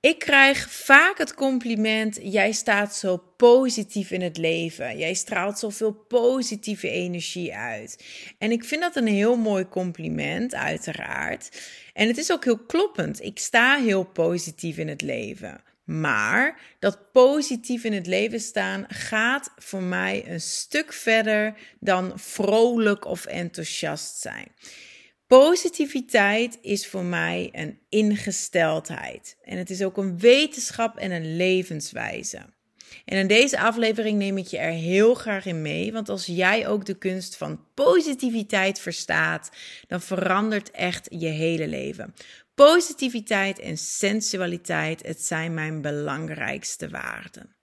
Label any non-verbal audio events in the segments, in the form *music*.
Ik krijg vaak het compliment: jij staat zo positief in het leven. Jij straalt zoveel positieve energie uit. En ik vind dat een heel mooi compliment, uiteraard. En het is ook heel kloppend. Ik sta heel positief in het leven. Maar dat positief in het leven staan gaat voor mij een stuk verder dan vrolijk of enthousiast zijn. Positiviteit is voor mij een ingesteldheid. En het is ook een wetenschap en een levenswijze. En in deze aflevering neem ik je er heel graag in mee, want als jij ook de kunst van positiviteit verstaat, dan verandert echt je hele leven. Positiviteit en sensualiteit, het zijn mijn belangrijkste waarden.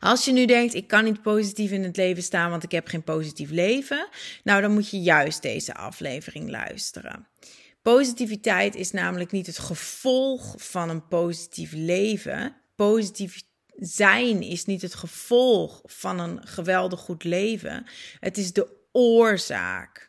Als je nu denkt, ik kan niet positief in het leven staan, want ik heb geen positief leven, nou dan moet je juist deze aflevering luisteren. Positiviteit is namelijk niet het gevolg van een positief leven. Positief zijn is niet het gevolg van een geweldig goed leven. Het is de oorzaak.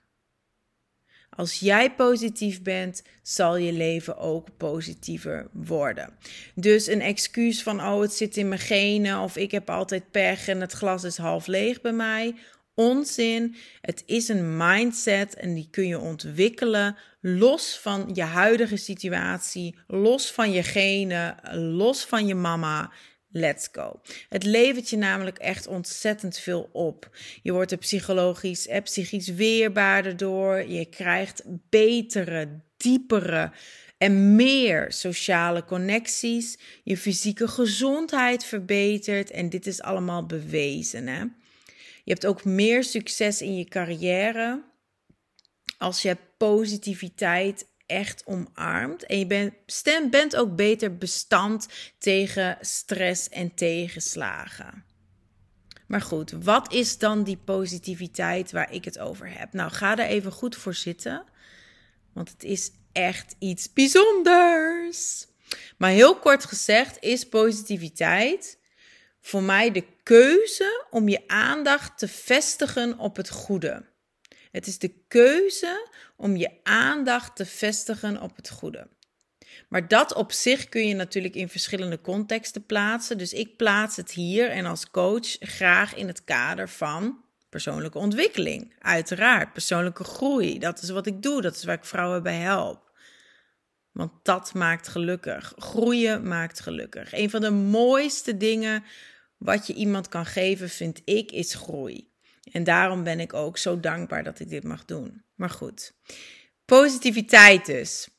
Als jij positief bent, zal je leven ook positiever worden. Dus een excuus van, oh, het zit in mijn genen of ik heb altijd pech en het glas is half leeg bij mij. Onzin. Het is een mindset en die kun je ontwikkelen los van je huidige situatie, los van je genen, los van je mama. Let's go. Het levert je namelijk echt ontzettend veel op. Je wordt er psychologisch en psychisch weerbaarder door. Je krijgt betere, diepere en meer sociale connecties. Je fysieke gezondheid verbetert. En dit is allemaal bewezen. Hè? Je hebt ook meer succes in je carrière als je positiviteit echt omarmt. En je bent, stem, bent ook beter bestand tegen stress en tegenslagen. Maar goed, wat is dan die positiviteit waar ik het over heb? Nou, ga er even goed voor zitten, want het is echt iets bijzonders. Maar heel kort gezegd is positiviteit voor mij de keuze om je aandacht te vestigen op het goede. Het is de keuze om je aandacht te vestigen op het goede. Maar dat op zich kun je natuurlijk in verschillende contexten plaatsen. Dus ik plaats het hier en als coach graag in het kader van persoonlijke ontwikkeling. Uiteraard, persoonlijke groei. Dat is wat ik doe, dat is waar ik vrouwen bij help. Want dat maakt gelukkig. Groeien maakt gelukkig. Een van de mooiste dingen wat je iemand kan geven, vind ik, is groei. En daarom ben ik ook zo dankbaar dat ik dit mag doen. Maar goed, positiviteit dus.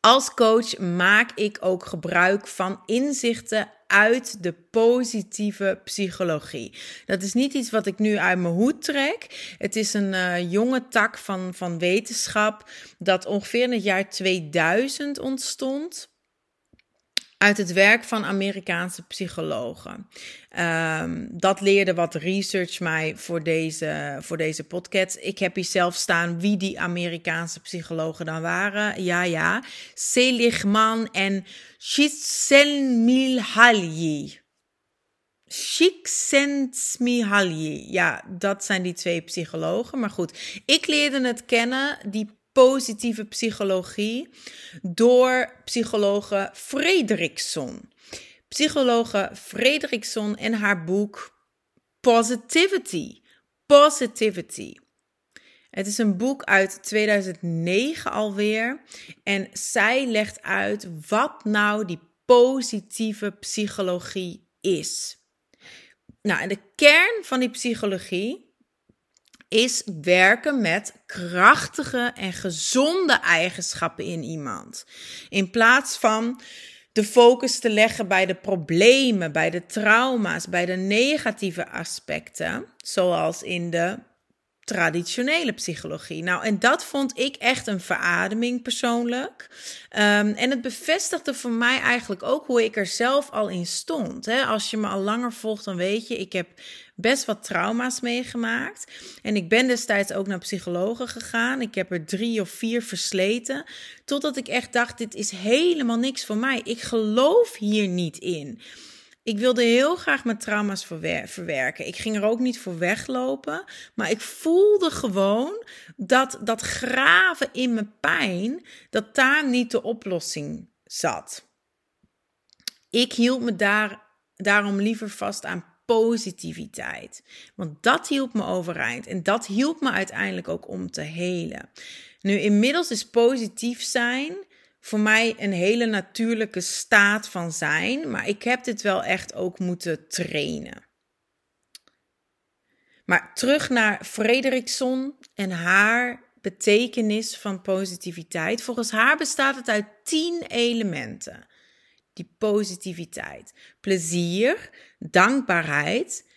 Als coach maak ik ook gebruik van inzichten uit de positieve psychologie. Dat is niet iets wat ik nu uit mijn hoed trek. Het is een uh, jonge tak van, van wetenschap dat ongeveer in het jaar 2000 ontstond uit het werk van Amerikaanse psychologen. Um, dat leerde wat research mij voor deze, voor deze podcast. Ik heb hier zelf staan wie die Amerikaanse psychologen dan waren. Ja, ja. Seligman en Csikszentmihalyi. Csikszentmihalyi. Ja, dat zijn die twee psychologen. Maar goed, ik leerde het kennen, die positieve psychologie door psychologe Fredrickson. Psychologe Fredrickson en haar boek Positivity. Positivity. Het is een boek uit 2009 alweer. En zij legt uit wat nou die positieve psychologie is. Nou, en de kern van die psychologie is werken met krachtige en gezonde eigenschappen in iemand. In plaats van de focus te leggen bij de problemen, bij de trauma's, bij de negatieve aspecten, zoals in de traditionele psychologie. Nou, en dat vond ik echt een verademing persoonlijk. Um, en het bevestigde voor mij eigenlijk ook hoe ik er zelf al in stond. Hè? Als je me al langer volgt, dan weet je, ik heb best wat trauma's meegemaakt. En ik ben destijds ook naar psychologen gegaan. Ik heb er drie of vier versleten. Totdat ik echt dacht: dit is helemaal niks voor mij. Ik geloof hier niet in. Ik wilde heel graag mijn trauma's verwerken. Ik ging er ook niet voor weglopen. Maar ik voelde gewoon dat dat graven in mijn pijn, dat daar niet de oplossing zat. Ik hield me daar, daarom liever vast aan positiviteit. Want dat hielp me overeind en dat hielp me uiteindelijk ook om te helen. Nu, inmiddels is positief zijn voor mij een hele natuurlijke staat van zijn, maar ik heb dit wel echt ook moeten trainen. Maar terug naar Frederickson en haar betekenis van positiviteit. Volgens haar bestaat het uit tien elementen. Die positiviteit. Plezier, dankbaarheid,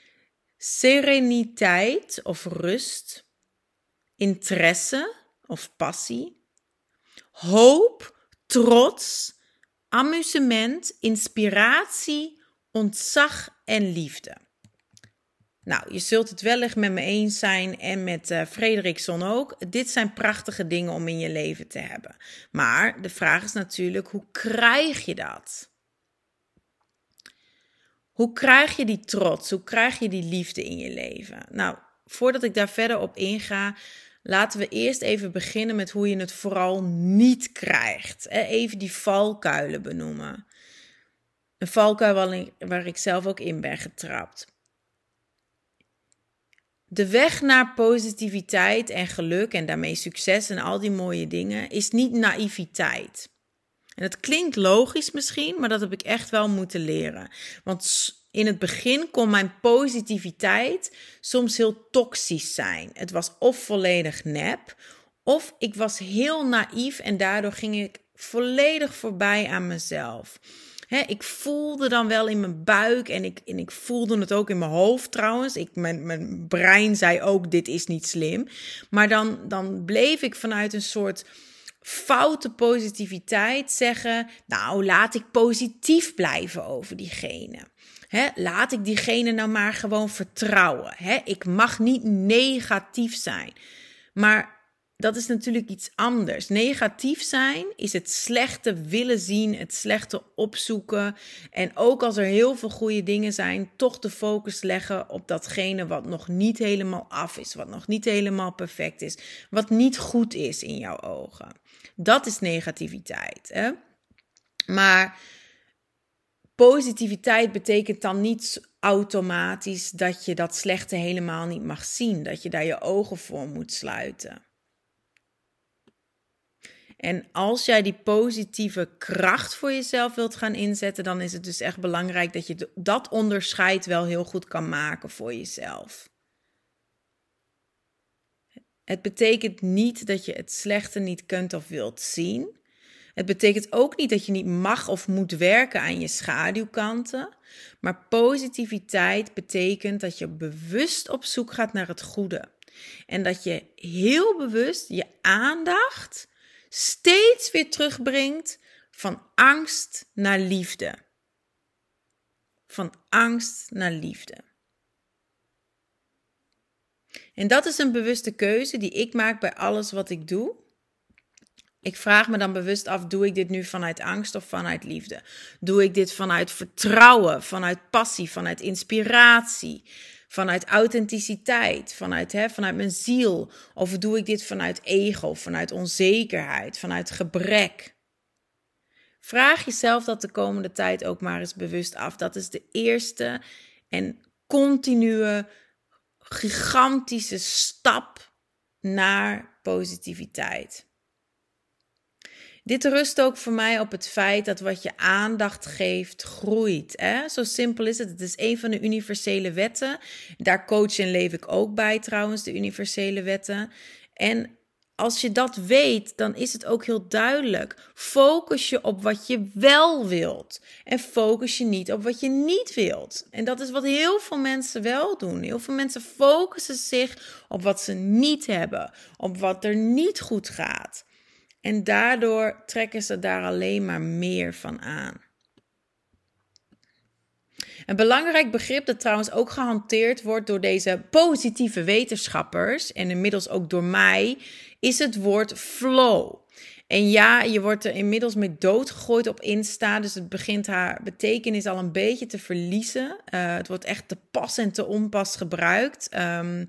sereniteit of rust, interesse of passie, hoop, trots, amusement, inspiratie, ontzag en liefde. Nou, je zult het wellicht met me eens zijn en met uh, Frederikson ook. Dit zijn prachtige dingen om in je leven te hebben. Maar de vraag is natuurlijk, hoe krijg je dat? Hoe krijg je die trots? Hoe krijg je die liefde in je leven? Nou, voordat ik daar verder op inga, laten we eerst even beginnen met hoe je het vooral niet krijgt. Even die valkuilen benoemen. Een valkuil waar ik zelf ook in ben getrapt. De weg naar positiviteit en geluk en daarmee succes en al die mooie dingen is niet naïviteit. En het klinkt logisch misschien, maar dat heb ik echt wel moeten leren. Want in het begin kon mijn positiviteit soms heel toxisch zijn. Het was of volledig nep, of ik was heel naïef en daardoor ging ik volledig voorbij aan mezelf. ik voelde dan wel in mijn buik en ik, en ik voelde het ook in mijn hoofd trouwens. Ik, mijn, mijn brein zei ook: dit is niet slim. Maar dan, dan bleef ik vanuit een soort foute positiviteit zeggen: Nou, laat ik positief blijven over diegene. Laat ik diegene nou maar gewoon vertrouwen. ik mag niet negatief zijn. Maar dat is natuurlijk iets anders. Negatief zijn is het slechte willen zien, het slechte opzoeken. En ook als er heel veel goede dingen zijn, toch de focus leggen op datgene wat nog niet helemaal af is, wat nog niet helemaal perfect is, wat niet goed is in jouw ogen. Dat is negativiteit. Maar positiviteit betekent dan niet automatisch dat je dat slechte helemaal niet mag zien, dat je daar je ogen voor moet sluiten. En als jij die positieve kracht voor jezelf wilt gaan inzetten, dan is het dus echt belangrijk dat je dat onderscheid wel heel goed kan maken voor jezelf. Het betekent niet dat je het slechte niet kunt of wilt zien. Het betekent ook niet dat je niet mag of moet werken aan je schaduwkanten. Maar positiviteit betekent dat je bewust op zoek gaat naar het goede. En dat je heel bewust je aandacht steeds weer terugbrengt van angst naar liefde. Van angst naar liefde. En dat is een bewuste keuze die ik maak bij alles wat ik doe. Ik vraag me dan bewust af: doe ik dit nu vanuit angst of vanuit liefde? Doe ik dit vanuit vertrouwen, vanuit passie, vanuit inspiratie, vanuit authenticiteit, vanuit, hè, vanuit mijn ziel? Of doe ik dit vanuit ego, vanuit onzekerheid, vanuit gebrek? Vraag jezelf dat de komende tijd ook maar eens bewust af. Dat is de eerste en continue gigantische stap naar positiviteit. Dit rust ook voor mij op het feit dat wat je aandacht geeft, groeit. Hè? Zo simpel is het. Het is een van de universele wetten. Daar coach en leef ik ook bij trouwens, de universele wetten. En als je dat weet, dan is het ook heel duidelijk. Focus je op wat je wel wilt. En focus je niet op wat je niet wilt. En dat is wat heel veel mensen wel doen. Heel veel mensen focussen zich op wat ze niet hebben. Op wat er niet goed gaat. En daardoor trekken ze daar alleen maar meer van aan. Een belangrijk begrip dat trouwens ook gehanteerd wordt door deze positieve wetenschappers en inmiddels ook door mij, is het woord flow. En ja, je wordt er inmiddels mee doodgegooid op Insta. Dus het begint haar betekenis al een beetje te verliezen. Uh, het wordt echt te pas en te onpas gebruikt. Um,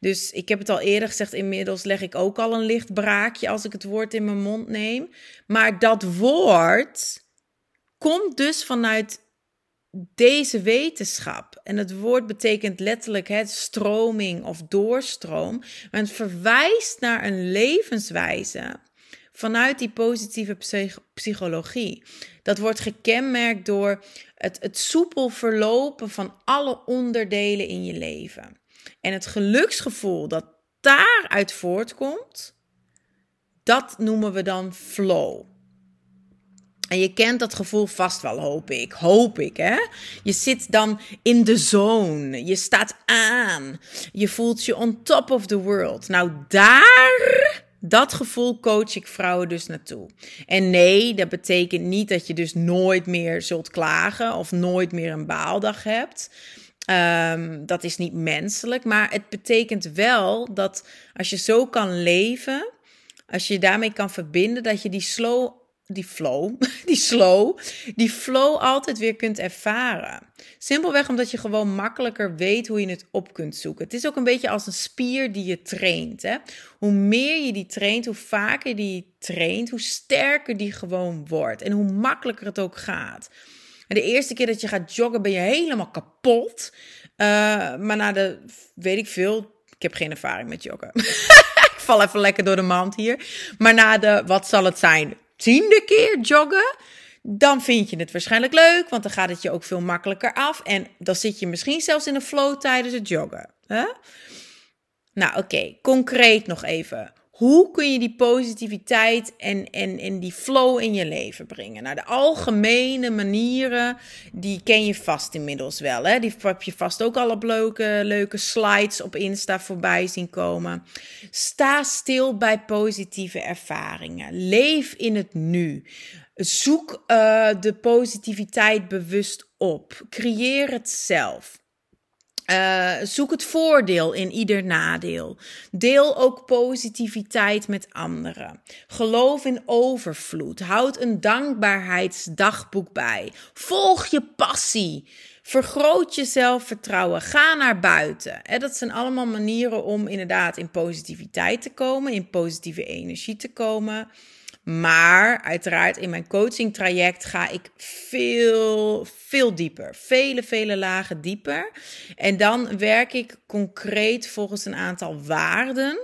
dus ik heb het al eerder gezegd, inmiddels leg ik ook al een licht braakje als ik het woord in mijn mond neem. Maar dat woord komt dus vanuit deze wetenschap. En het woord betekent letterlijk het stroming of doorstroom. Maar het verwijst naar een levenswijze vanuit die positieve psychologie. Dat wordt gekenmerkt door het, het soepel verlopen van alle onderdelen in je leven. En het geluksgevoel dat daaruit voortkomt, dat noemen we dan flow. En je kent dat gevoel vast wel, hoop ik. Hoop ik, hè? Je zit dan in de zone. Je staat aan. Je voelt je on top of the world. Nou, daar, dat gevoel coach ik vrouwen dus naartoe. En nee, dat betekent niet dat je dus nooit meer zult klagen of nooit meer een baaldag hebt. Um, dat is niet menselijk, maar het betekent wel dat als je zo kan leven, als je daarmee kan verbinden, dat je die slow die flow, *laughs* die slow, die flow altijd weer kunt ervaren. Simpelweg omdat je gewoon makkelijker weet hoe je het op kunt zoeken. Het is ook een beetje als een spier die je traint. Hè? Hoe meer je die traint, hoe vaker die traint, hoe sterker die gewoon wordt. En hoe makkelijker het ook gaat. En de eerste keer dat je gaat joggen ben je helemaal kapot. Uh, maar na de, weet ik veel, ik heb geen ervaring met joggen. *laughs* ik val even lekker door de mand hier. Maar na de, wat zal het zijn? Tiende keer joggen, dan vind je het waarschijnlijk leuk, want dan gaat het je ook veel makkelijker af. En dan zit je misschien zelfs in een flow tijdens het joggen. Hè? Nou, oké, concreet nog even. Hoe kun je die positiviteit en, en, en die flow in je leven brengen? Nou, de algemene manieren, die ken je vast inmiddels wel. Hè? Die heb je vast ook al op leuke, leuke slides op Insta voorbij zien komen. Sta stil bij positieve ervaringen. Leef in het nu. Zoek uh, de positiviteit bewust op. Creëer het zelf. Uh, zoek het voordeel in ieder nadeel. Deel ook positiviteit met anderen. Geloof in overvloed. Houd een dankbaarheidsdagboek bij. Volg je passie. Vergroot je zelfvertrouwen. Ga naar buiten. dat zijn allemaal manieren om inderdaad in positiviteit te komen, in positieve energie te komen. Maar uiteraard in mijn coaching traject ga ik veel, veel dieper. Vele, vele lagen dieper. En dan werk ik concreet volgens een aantal waarden.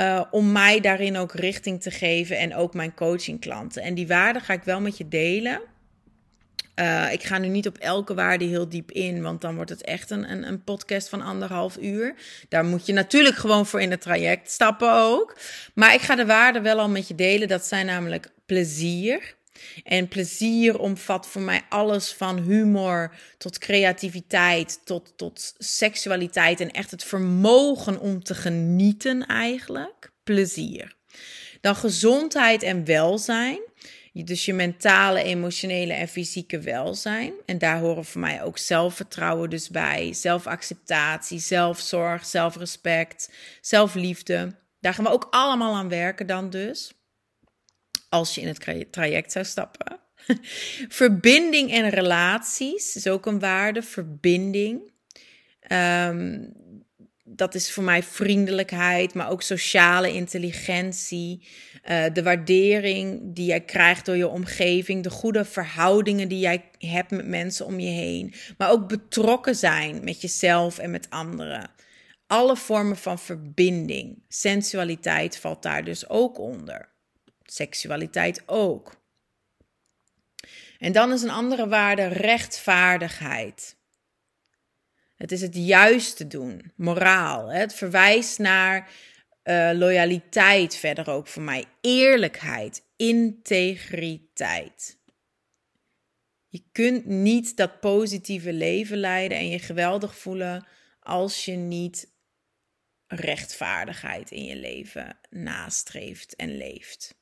Uh, om mij daarin ook richting te geven en ook mijn coachingklanten. En die waarden ga ik wel met je delen. Uh, ik ga nu niet op elke waarde heel diep in, want dan wordt het echt een, een, een, podcast van anderhalf uur. Daar moet je natuurlijk gewoon voor in het traject stappen ook. Maar ik ga de waarden wel al met je delen. Dat zijn namelijk plezier. En plezier omvat voor mij alles van humor tot creativiteit, tot, tot seksualiteit en echt het vermogen om te genieten eigenlijk. Plezier. Dan gezondheid en welzijn. Dus je mentale, emotionele en fysieke welzijn. En daar horen voor mij ook zelfvertrouwen dus bij. Zelfacceptatie, zelfzorg, zelfrespect, zelfliefde. Daar gaan we ook allemaal aan werken dan dus. Als je in het traject zou stappen. *laughs* Verbinding en relaties is ook een waarde. Verbinding. Um, dat is voor mij vriendelijkheid, maar ook sociale intelligentie. Uh, de waardering die jij krijgt door je omgeving. De goede verhoudingen die jij hebt met mensen om je heen. Maar ook betrokken zijn met jezelf en met anderen. Alle vormen van verbinding. Sensualiteit valt daar dus ook onder. Seksualiteit ook. En dan is een andere waarde rechtvaardigheid. Het is het juiste doen, moraal. Het verwijst naar Uh, loyaliteit verder ook voor mij. Eerlijkheid, integriteit. Je kunt niet dat positieve leven leiden en je geweldig voelen als je niet rechtvaardigheid in je leven nastreeft en leeft.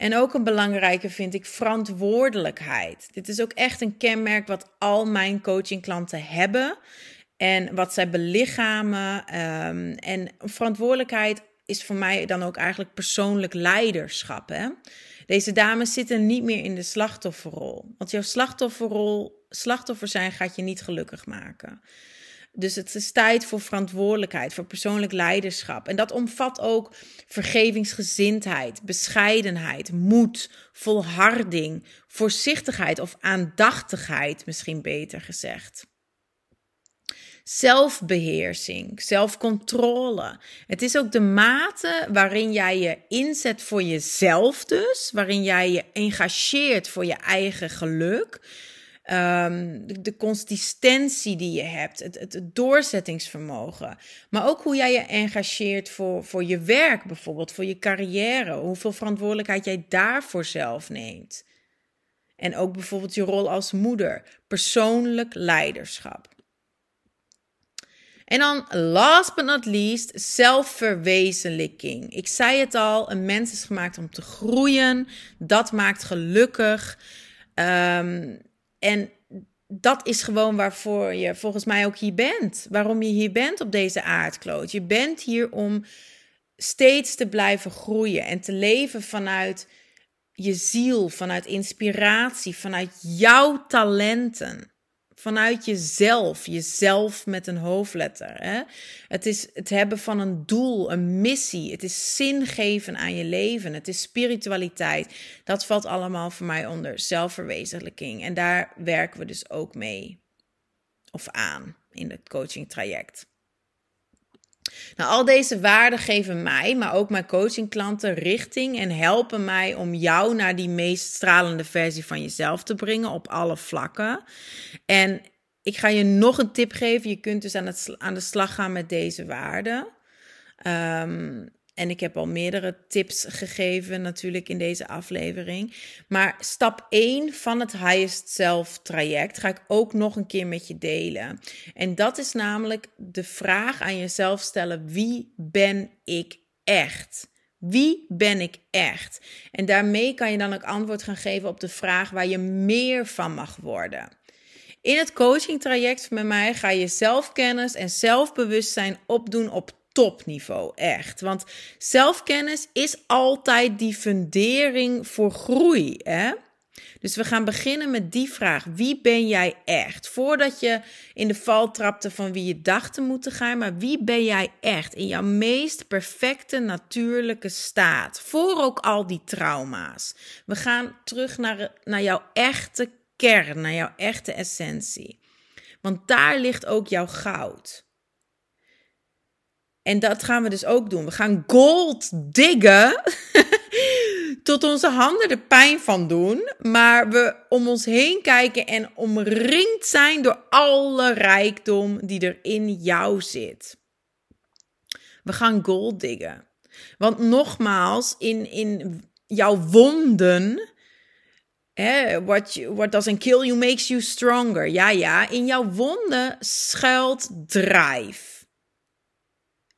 En ook een belangrijke vind ik verantwoordelijkheid. Dit is ook echt een kenmerk wat al mijn coachingklanten hebben en wat zij belichamen. Um, en verantwoordelijkheid is voor mij dan ook eigenlijk persoonlijk leiderschap. Hè? Deze dames zitten niet meer in de slachtofferrol. Want jouw slachtofferrol, slachtoffer zijn gaat je niet gelukkig maken. Dus het is tijd voor verantwoordelijkheid, voor persoonlijk leiderschap. En dat omvat ook vergevingsgezindheid, bescheidenheid, moed, volharding, voorzichtigheid of aandachtigheid, misschien beter gezegd. Zelfbeheersing, zelfcontrole. Het is ook de mate waarin jij je inzet voor jezelf, dus waarin jij je engageert voor je eigen geluk. Um, de, consistentie die je hebt, het, het, doorzettingsvermogen. Maar ook hoe jij je engageert voor, voor je werk bijvoorbeeld, voor je carrière. Hoeveel verantwoordelijkheid jij daarvoor zelf neemt. En ook bijvoorbeeld je rol als moeder, persoonlijk leiderschap. En dan, last but not least, zelfverwezenlijking. Ik zei het al, een mens is gemaakt om te groeien. Dat maakt gelukkig. Um, en dat is gewoon waarvoor je volgens mij ook hier bent. Waarom je hier bent op deze aardkloot. Je bent hier om steeds te blijven groeien en te leven vanuit je ziel, vanuit inspiratie, vanuit jouw talenten vanuit jezelf, jezelf met een hoofdletter. Hè? Het is het hebben van een doel, een missie. Het is zin geven aan je leven. Het is spiritualiteit. Dat valt allemaal voor mij onder zelfverwezenlijking. En daar werken we dus ook mee of aan in het coaching traject. Nou, al deze waarden geven mij, maar ook mijn coachingklanten richting en helpen mij om jou naar die meest stralende versie van jezelf te brengen op alle vlakken. En ik ga je nog een tip geven. Je kunt dus aan, het, aan de slag gaan met deze waarden. Um, en ik heb al meerdere tips gegeven natuurlijk in deze aflevering. Maar stap 1 van het Highest Self traject ga ik ook nog een keer met je delen. En dat is namelijk de vraag aan jezelf stellen: wie ben ik echt? Wie ben ik echt? En daarmee kan je dan ook antwoord gaan geven op de vraag waar je meer van mag worden. In het coaching traject met mij ga je zelfkennis en zelfbewustzijn opdoen op topniveau, echt. Want zelfkennis is altijd die fundering voor groei, hè? Dus we gaan beginnen met die vraag: wie ben jij echt? Voordat je in de val trapte van wie je dacht te moeten gaan, maar wie ben jij echt in jouw meest perfecte natuurlijke staat? Voor ook al die trauma's. We gaan terug naar, naar jouw echte kern, naar jouw echte essentie. Want daar ligt ook jouw goud. En dat gaan we dus ook doen. We gaan gold diggen. *laughs* tot onze handen er pijn van doen. Maar we om ons heen kijken en omringd zijn door alle rijkdom die er in jou zit. We gaan gold diggen. Want nogmaals, in, in jouw wonden. Hè, what, you, what doesn't kill you makes you stronger. Ja, ja. In jouw wonden schuilt drive.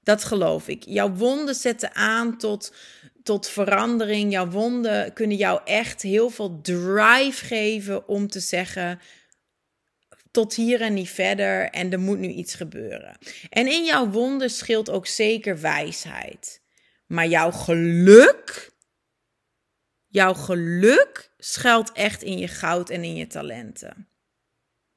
Dat geloof ik. Jouw wonden zetten aan tot, tot verandering. Jouw wonden kunnen jou echt heel veel drive geven om te zeggen: tot hier en niet verder en er moet nu iets gebeuren. En in jouw wonden scheelt ook zeker wijsheid. Maar jouw geluk, jouw geluk schuilt echt in je goud en in je talenten.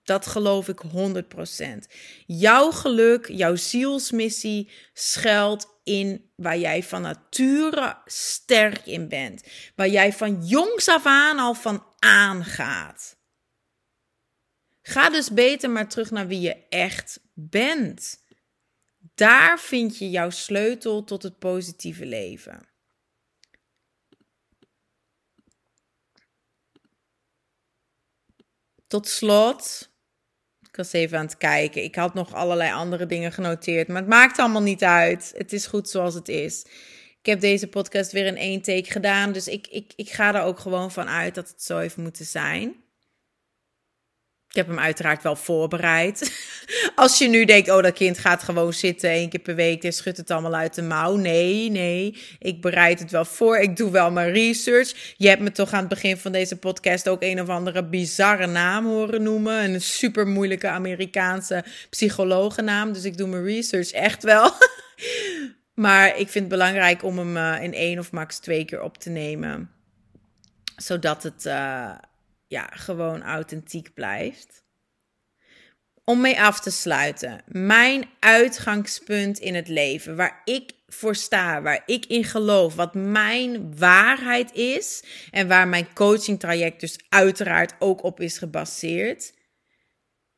Dat geloof ik 100%. Jouw geluk, jouw zielsmissie schuilt in waar jij van nature sterk in bent. Waar jij van jongs af aan al van aangaat. Ga dus beter maar terug naar wie je echt bent. Daar vind je jouw sleutel tot het positieve leven. Tot slot Ik was even aan het kijken. Ik had nog allerlei andere dingen genoteerd, maar het maakt allemaal niet uit. Het is goed zoals het is. Ik heb deze podcast weer in één take gedaan, dus ik, ik, ik ga er ook gewoon van uit dat het zo heeft moeten zijn. Ik heb hem uiteraard wel voorbereid. *laughs* Als je nu denkt, oh, dat kind gaat gewoon zitten één keer per week en schudt het allemaal uit de mouw. Nee, nee, ik bereid het wel voor. Ik doe wel mijn research. Je hebt me toch aan het begin van deze podcast ook een of andere bizarre naam horen noemen. Een super moeilijke Amerikaanse psychologennaam. Dus ik doe mijn research echt wel. *laughs* maar ik vind het belangrijk om hem uh, in één of max twee keer op te nemen. Zodat het... Uh, ja, gewoon authentiek blijft. Om mee af te sluiten, mijn uitgangspunt in het leven, waar ik voor sta, waar ik in geloof, wat mijn waarheid is en waar mijn coaching traject dus uiteraard ook op is gebaseerd,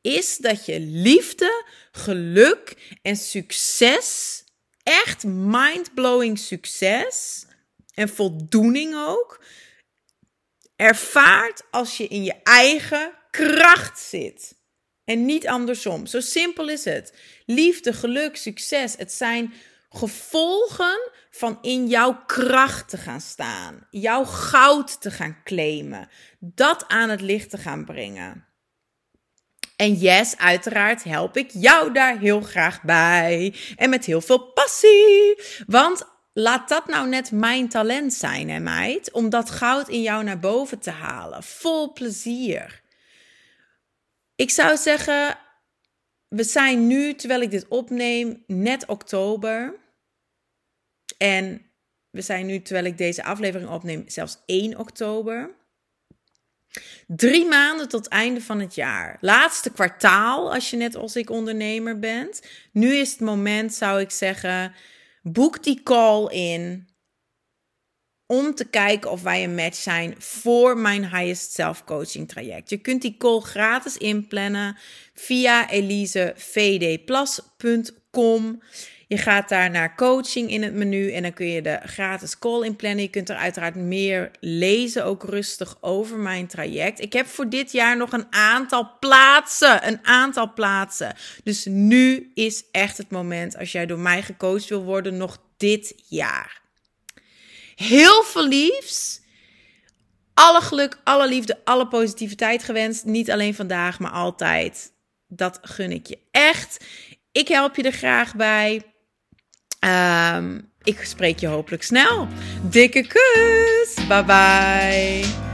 is dat je liefde, geluk en succes, echt mind-blowing succes en voldoening ook, ervaart als je in je eigen kracht zit. En niet andersom. Zo simpel is het. Liefde, geluk, succes. Het zijn gevolgen van in jouw kracht te gaan staan. Jouw goud te gaan claimen. Dat aan het licht te gaan brengen. En yes, uiteraard help ik jou daar heel graag bij. En met heel veel passie. Want Laat dat nou net mijn talent zijn, hè meid? Om dat goud in jou naar boven te halen. Vol plezier. Ik zou zeggen, we zijn nu, terwijl ik dit opneem, net oktober. En we zijn nu, terwijl ik deze aflevering opneem, zelfs 1 oktober. Drie maanden tot einde van het jaar. Laatste kwartaal, als je net als ik ondernemer bent. Nu is het moment, zou ik zeggen Boek die call in om te kijken of wij een match zijn voor mijn Highest Self Coaching traject. Je kunt die call gratis inplannen via elisevdplas.com. Je gaat daar naar coaching in het menu en dan kun je de gratis call inplannen. Je kunt er uiteraard meer lezen, ook rustig over mijn traject. Ik heb voor dit jaar nog een aantal plaatsen. Een aantal plaatsen. Dus nu is echt het moment als jij door mij gecoacht wil worden, nog dit jaar. Heel veel liefs. Alle geluk, alle liefde, alle positiviteit gewenst. Niet alleen vandaag, maar altijd. Dat gun ik je echt. Ik help je er graag bij. Um, ik spreek je hopelijk snel. Dikke kus. Bye bye.